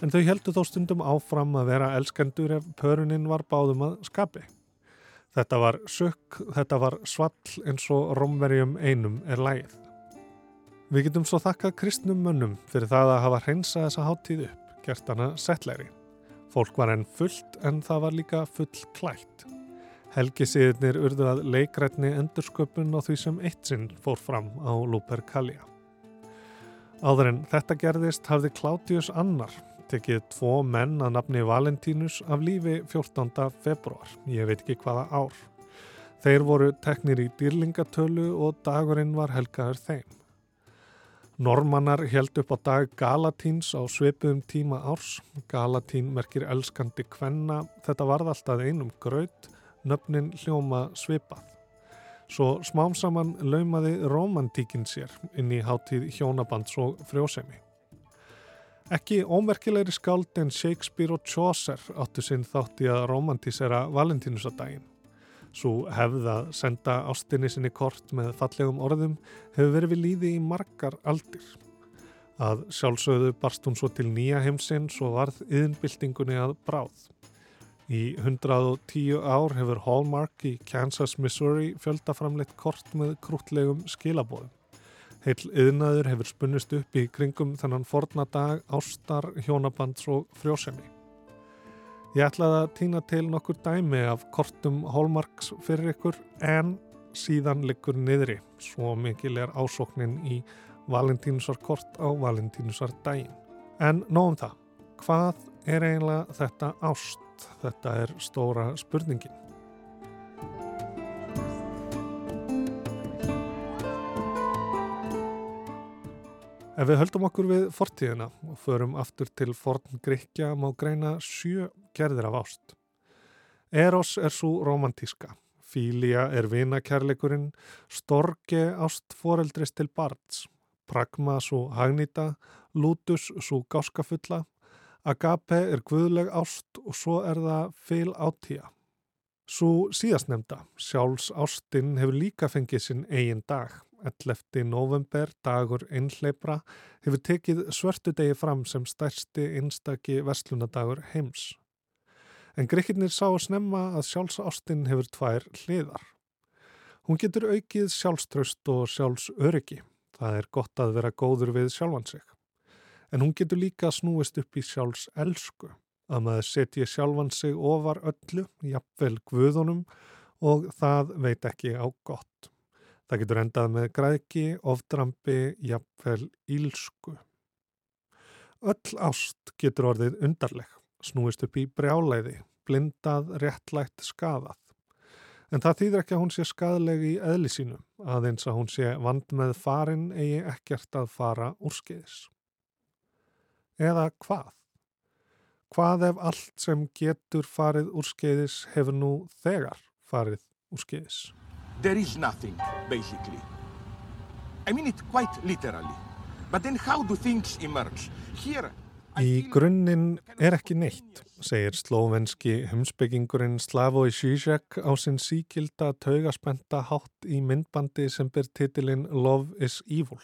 en þau heldur þó stundum áfram að vera elskendur ef pöruninn var báðum að skapi. Þetta var sökk, þetta var svall eins og romverjum einum er lægið. Við getum svo þakkað kristnum mönnum fyrir það að hafa hreinsað þessa háttíð upp, gert hana settlegri. Fólk var enn fullt en það var líka full klætt. Helgisiðirnir urðu að leikrætni endursköpun á því sem eitt sinn fór fram á Lupercalia. Áður en þetta gerðist hafði Claudius annar tekið tvo menn að nafni Valentínus af lífi 14. februar, ég veit ekki hvaða ár. Þeir voru teknir í dýrlingatölu og dagurinn var helgaður þeim. Normannar held upp á dag Galatíns á svipuðum tíma árs. Galatín merkir elskandi kvenna, þetta varð alltaf einum graut, nöfnin hljóma svipað. Svo smám saman laumaði romantíkin sér inn í hátíð hjónabands og frjósemi. Ekki ómerkilegri skáld en Shakespeare og Chaucer áttu sinn þátt í að romantísera valentínusadaginn. Svo hefð að senda ástinni sinni kort með fallegum orðum hefur verið við líði í margar aldir. Að sjálfsögðu barst hún svo til nýja heimsins og varð yðinbyltingunni að bráð. Í 110 ár hefur Hallmark í Kansas, Missouri fjöldaframleitt kort með krútlegum skilabóðum. Heil yðnaður hefur spunnist upp í kringum þennan forna dag ástar, hjónabands og frjósemi. Ég ætlaði að týna til nokkur dæmi af kortum Hallmarks fyrir ykkur en síðan liggur niðri svo mikil er ásóknin í valentínusarkort á valentínusardaginn. En nógum það, hvað er eiginlega þetta ást? Þetta er stóra spurningin. Ef við höldum okkur við fortíðina og förum aftur til forn Gríkja má greina sjö gerðir af ást. Eros er svo romantíska, Fília er vinakærleikurinn, Storge ást foreldris til barns, Pragma svo hagnýta, Lútus svo gáskafulla, Agape er guðleg ást og svo er það fyl átíja. Svo síðastnemda, sjálfs ástinn hefur líka fengið sinn eigin dag. 11. november, dagur einhleipra, hefur tekið svörtu degi fram sem stærsti einstaki verslunadagur heims. En greikinnir sá snemma að sjálfsástin hefur tvær hliðar. Hún getur aukið sjálfströst og sjálfsöryggi. Það er gott að vera góður við sjálfan sig. En hún getur líka snúist upp í sjálfs elsku, að maður setji sjálfan sig ofar öllu, jafnvel guðunum og það veit ekki á gott. Það getur endað með græðki, ofdrambi, jafnvel ílsku. Öll ást getur orðið undarleg, snúist upp í brjáleiði, blindað, réttlætt, skadað. En það þýðir ekki að hún sé skadleg í eðli sínu, aðeins að hún sé vand með farin eigi ekkert að fara úrskeiðis. Eða hvað? Hvað ef allt sem getur farið úrskeiðis hefur nú þegar farið úrskeiðis? There is nothing, basically. I mean it quite literally. But then how do things emerge? Here, Í grunninn er ekki neitt, segir slóvenski humsbyggingurinn Slavoj Žižek á sinn síkilda taugaspenta hátt í myndbandi sem ber titilinn Love is Evil.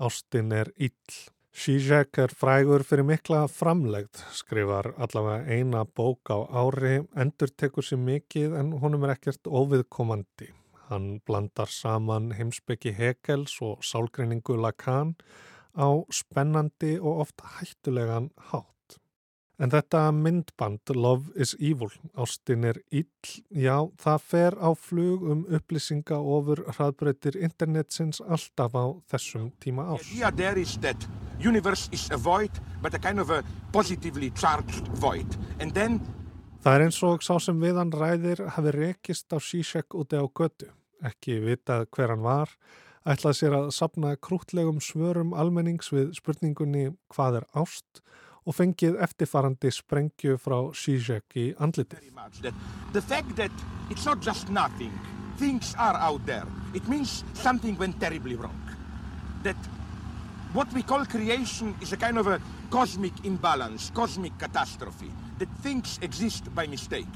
Ástin er ill. Žižek er frægur fyrir mikla framlegð, skrifar allavega eina bók á ári, endur tekur sér mikið en honum er ekkert óviðkomandi. Hann blandar saman heimsbyggi Hegels og sálgreiningu Lacan á spennandi og oft hættulegan hátt. En þetta myndband Love is Evil, ástin er ill, já það fer á flug um upplýsinga ofur hraðbreytir internetsins alltaf á þessum tíma The árs. idea there is that universe is a void, but a kind of a positively charged void. And then Það er eins og sá sem við hann ræðir hafi rekist á Zizek úti á götu, ekki vitað hver hann var, ætlað sér að sapna krútlegum svörum almennings við spurningunni hvað er ást og fengið eftirfarandi sprengju frá Zizek í andlitið. very much that the fact that it's not just nothing, things are out there. It means something went terribly wrong. That what we call creation is a kind of a cosmic imbalance, cosmic catastrophe, that things exist by mistake.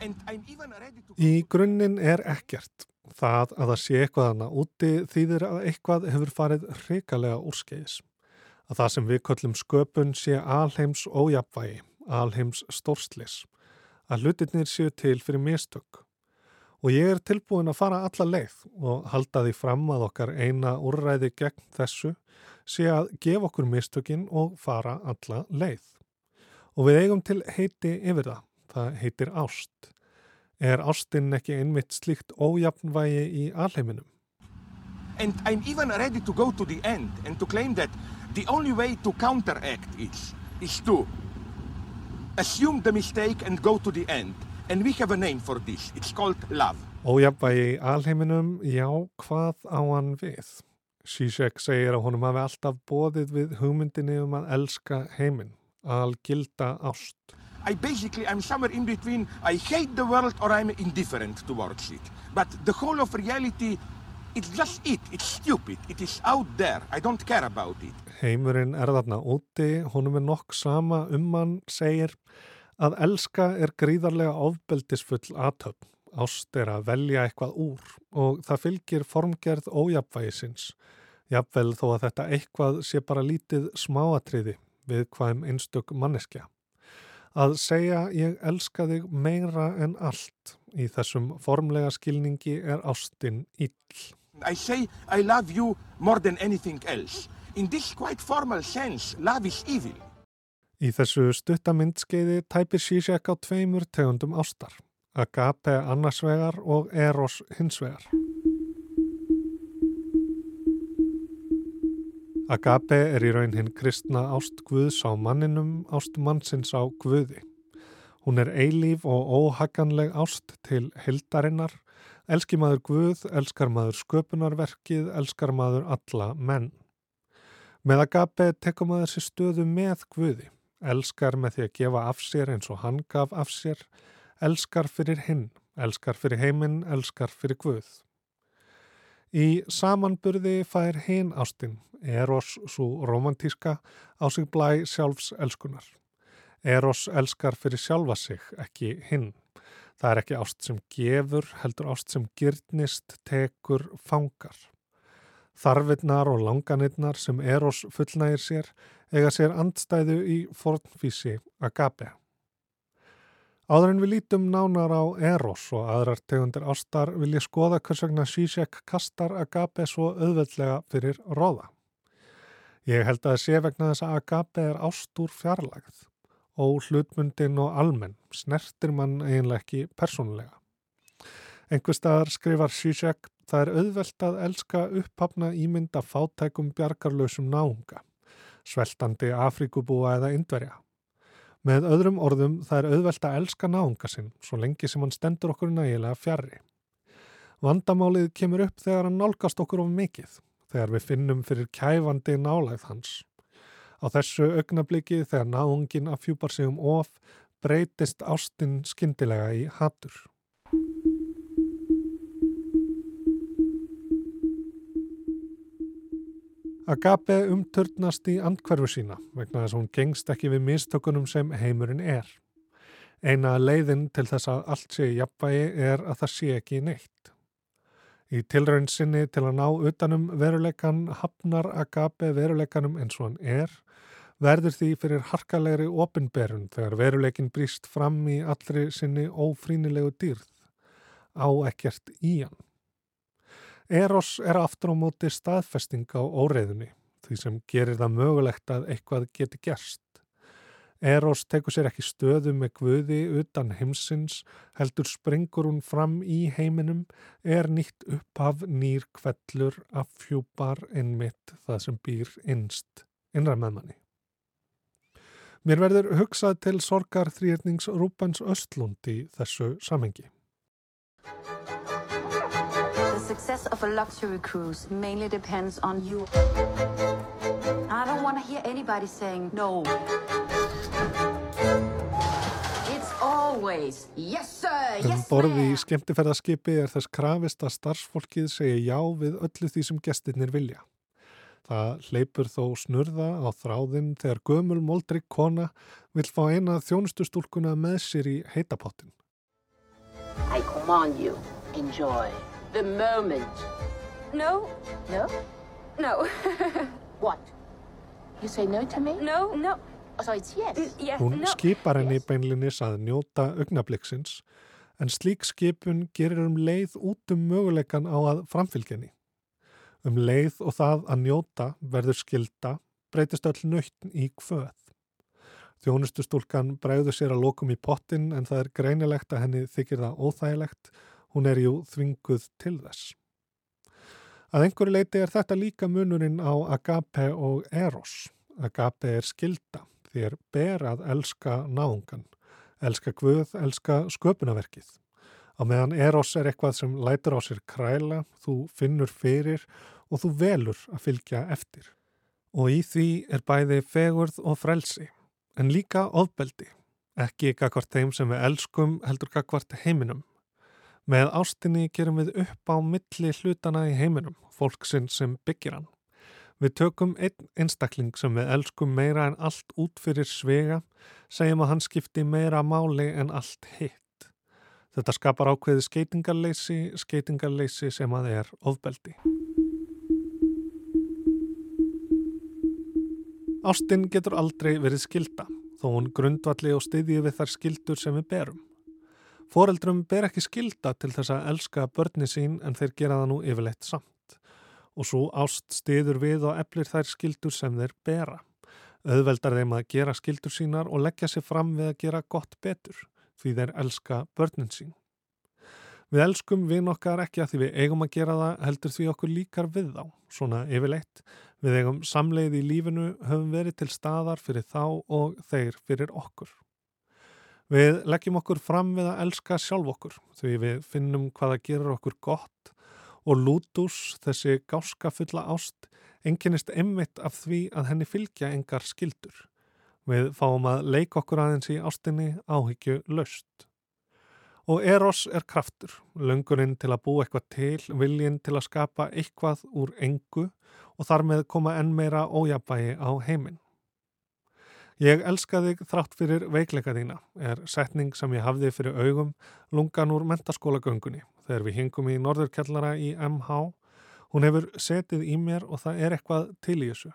And I'm even ready to... Í grunninn er ekkert. Það að það sé eitthvað hana úti þýðir að eitthvað hefur farið hrikalega úrskeiðis. Að það sem við köllum sköpun sé alheims ójapvægi, alheims stórslis. Að hlutirnir séu til fyrir mistök. Og ég er tilbúin að fara alla leið og halda því fram að okkar eina úrræði gegn þessu sé að gefa okkur mistökin og fara alla leið. Og við eigum til heiti yfir það. Það heitir ást. Er ástin ekki einmitt slíkt ójafnvægi í alheiminum? And I'm even ready to go to the end and to claim that the only way to counteract it is to assume the mistake and go to the end. And we have a name for this. It's called love. Ójafnvægi alheiminum, já, hvað á hann við? Zizek segir að honum hafi alltaf bóðið við hugmyndinni um að elska heiminn, algilda ást. I basically, I'm somewhere in between. I hate the world or I'm indifferent towards it. But the whole of reality, it's just it. It's stupid. It is out there. I don't care about it. Heimurinn er þarna úti, honum er nokk sama um hann, segir að elska er gríðarlega ofbeldisfull aðtöfn. Ást er að velja eitthvað úr og það fylgir formgerð ójafnvægisins. Jafnvel þó að þetta eitthvað sé bara lítið smáatriði við hvaðum einstök manneskja. Að segja ég elska þig meira en allt í þessum formlega skilningi er ástin ill. I say I love you more than anything else. In this quite formal sense, love is evil. Í þessu stuttamindskeiði tæpir Zizek á tveimur tegundum ástar, agape annars vegar og eros hins vegar. Agape er í raun hinn kristna ást Guðs á manninum, ást mannsins á Guði. Hún er eilíf og óhaganleg ást til hildarinnar, elski maður Guð, elskar maður sköpunarverkið, elskar maður alla menn. Með agape tekum maður sér stöðu með Guði, elskar með því að gefa af sér eins og hann gaf af sér, elskar fyrir hinn, elskar fyrir heiminn, elskar fyrir Guð. Í samanburði fær hinn ástin, Eros svo romantíska, á sig blæ sjálfs elskunar. Eros elskar fyrir sjálfa sig, ekki hinn. Það er ekki ást sem gefur, heldur ást sem gyrnist, tekur, fangar. Þarfinnar og langanirnar sem Eros fullnægir sér eiga sér andstæðu í fornfísi agape. Áður en við lítum nánar á Eros og aðrar tegundir ástar vil ég skoða hvers vegna Zizek kastar agape svo auðveldlega fyrir róða. Ég held að sé vegna þess að agape er ást úr fjarlagð og hlutmundin og almenn snertir mann eiginlega ekki persónulega. Einhver staðar skrifar Zizek það er auðvelt að elska upphafna ímynda fátækum bjargarlausum náunga, sveltandi Afrikubúa eða Indverja. Með öðrum orðum það er auðvelt að elska náunga sinn svo lengi sem hann stendur okkur nægilega fjarrri. Vandamálið kemur upp þegar hann nálgast okkur of mikið, þegar við finnum fyrir kæfandi nálægð hans. Á þessu augnabliki þegar náungin afhjúpar sig um of breytist ástin skyndilega í hattur. Agape umturnast í andkverfu sína vegna þess að hún gengst ekki við mistökunum sem heimurinn er. Eina leiðin til þess að allt sé í jafnvægi er að það sé ekki neitt. Í tilraun sinni til að ná utanum veruleikan hafnar Agape veruleikanum eins og hann er, verður því fyrir harkalegri opinberun þegar veruleikin brýst fram í allri sinni ófrínilegu dýrð, á ekkert í hann. Eros er aftur á móti staðfesting á óreiðunni, því sem gerir það mögulegt að eitthvað geti gerst. Eros tekur sér ekki stöðu með guði utan heimsins, heldur springur hún fram í heiminum, er nýtt upphaf nýr kvellur af fjúpar innmitt það sem býr innst, innra með manni. Mér verður hugsað til sorgar þrýrnings Rúbens Östlund í þessu samengi. The success of a luxury cruise mainly depends on you. I don't want to hear anybody saying no. It's always yes sir, Um yes borði í ma'am. skemmtiferðaskipi er þess krafist að starfsfólkið segja já við öllu því sem gestirnir vilja. Það hleypur þó snurða á þráðinn þegar gömul moldrik kona vil fá eina þjónustustúlkuna með sér í heitapottin. I command you, enjoy the moment. No, No? no, What? You say no to me? no, no, So it's yes. yes, Hún no. skipar henni beinlinis að njóta augnabliksins en slík skipun gerir um leið út um möguleikan á að framfylgjenni. Um leið og það að njóta verður skilda breytist öll nöytn í kvöð. Þjónustustúlkan bregður sér að lokum í pottin en það er greinilegt að henni þykir það óþægilegt. Hún er jú þvinguð til þess. Að einhverju leiti er þetta líka munurinn á Agape og Eros. Agape er skilda, þér ber að elska náungan, elska guð, elska sköpunaverkið. Á meðan Eros er eitthvað sem lætur á sér kræla, þú finnur fyrir og þú velur að fylgja eftir. Og í því er bæði fegurð og frelsi, en líka ofbeldi, ekki gagvart þeim sem við elskum heldur gagvart heiminum. Með ástinni gerum við upp á milli hlutana í heiminum, fólksinn sem byggir hann. Við tökum einn einstakling sem við elskum meira en allt út fyrir svega, segjum að hann skipti meira máli en allt hitt. Þetta skapar ákveði skeitingarleysi, skeitingarleysi sem að er ofbeldi. Ástin getur aldrei verið skilda, þó hún grundvalli og styðji við þar skildur sem við berum. Foreldrum ber ekki skilda til þess að elska börni sín en þeir gera það nú yfirleitt samt. Og svo ást stiður við og eflir þær skildur sem þeir bera. Auðveldar þeim að gera skildur sínar og leggja sér fram við að gera gott betur, því þeir elska börnin sín. Við elskum vin okkar ekki að því við eigum að gera það heldur því okkur líkar við þá, svona yfirleitt. Við eigum samleið í lífinu höfum verið til staðar fyrir þá og þeir fyrir okkur. Við leggjum okkur fram við að elska sjálf okkur því við finnum hvaða gerur okkur gott og lútus, þessi gáska fulla ást, enginnist einmitt af því að henni fylgja engar skildur. Við fáum að leika okkur aðeins í ástinni áhyggju löst. Og Eros er kraftur, löngurinn til að búa eitthvað til, viljinn til að skapa eitthvað úr engu og þar með koma enn meira ójabægi á heiminn. Ég elska þig þrátt fyrir veikleika þína, er setning sem ég hafði fyrir augum lungan úr mentaskólagöngunni þegar við hingum í norðurkjallara í MH. Hún hefur setið í mér og það er eitthvað til í þessu.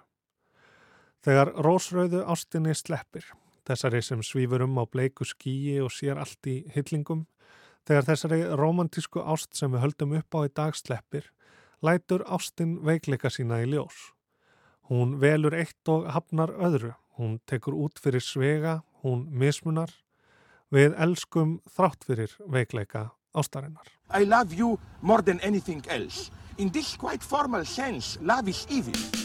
Þegar rósrauðu ástinni sleppir, þessari sem svífur um á bleiku skíi og sér allt í hyllingum, þegar þessari romantísku ást sem við höldum upp á í dag sleppir, lætur ástin veikleika sína í ljós. Hún velur eitt og hafnar öðru, hún tekur út fyrir svega, hún mismunar. Við elskum þrátt fyrir veikleika ástarinnar. I love you more than anything else. In this quite formal sense, love is evil.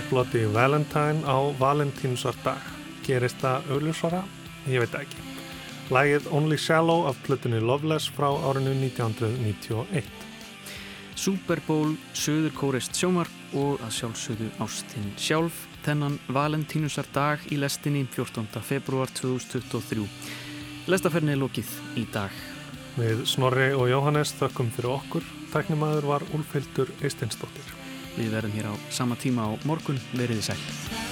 My Bloody Valentine á Valentínusar dag. Gerist það auðljósvara? Ég veit ekki. Lægið Only Shallow af plötunni Loveless frá árinu 1991. Super Bowl, Söður Kórist sjómarp og að sjálfsögðu Ástin sjálf þennan Valentínusar dag í lestinni 14. februar 2023. Lestaferni er lokið í dag. Við Snorri og Jóhannes þökkum fyrir okkur. Tæknimaður var Úlfhildur Eisteinsdóttir. Við verðum hér á sama tíma á morgun. Veriði sæl.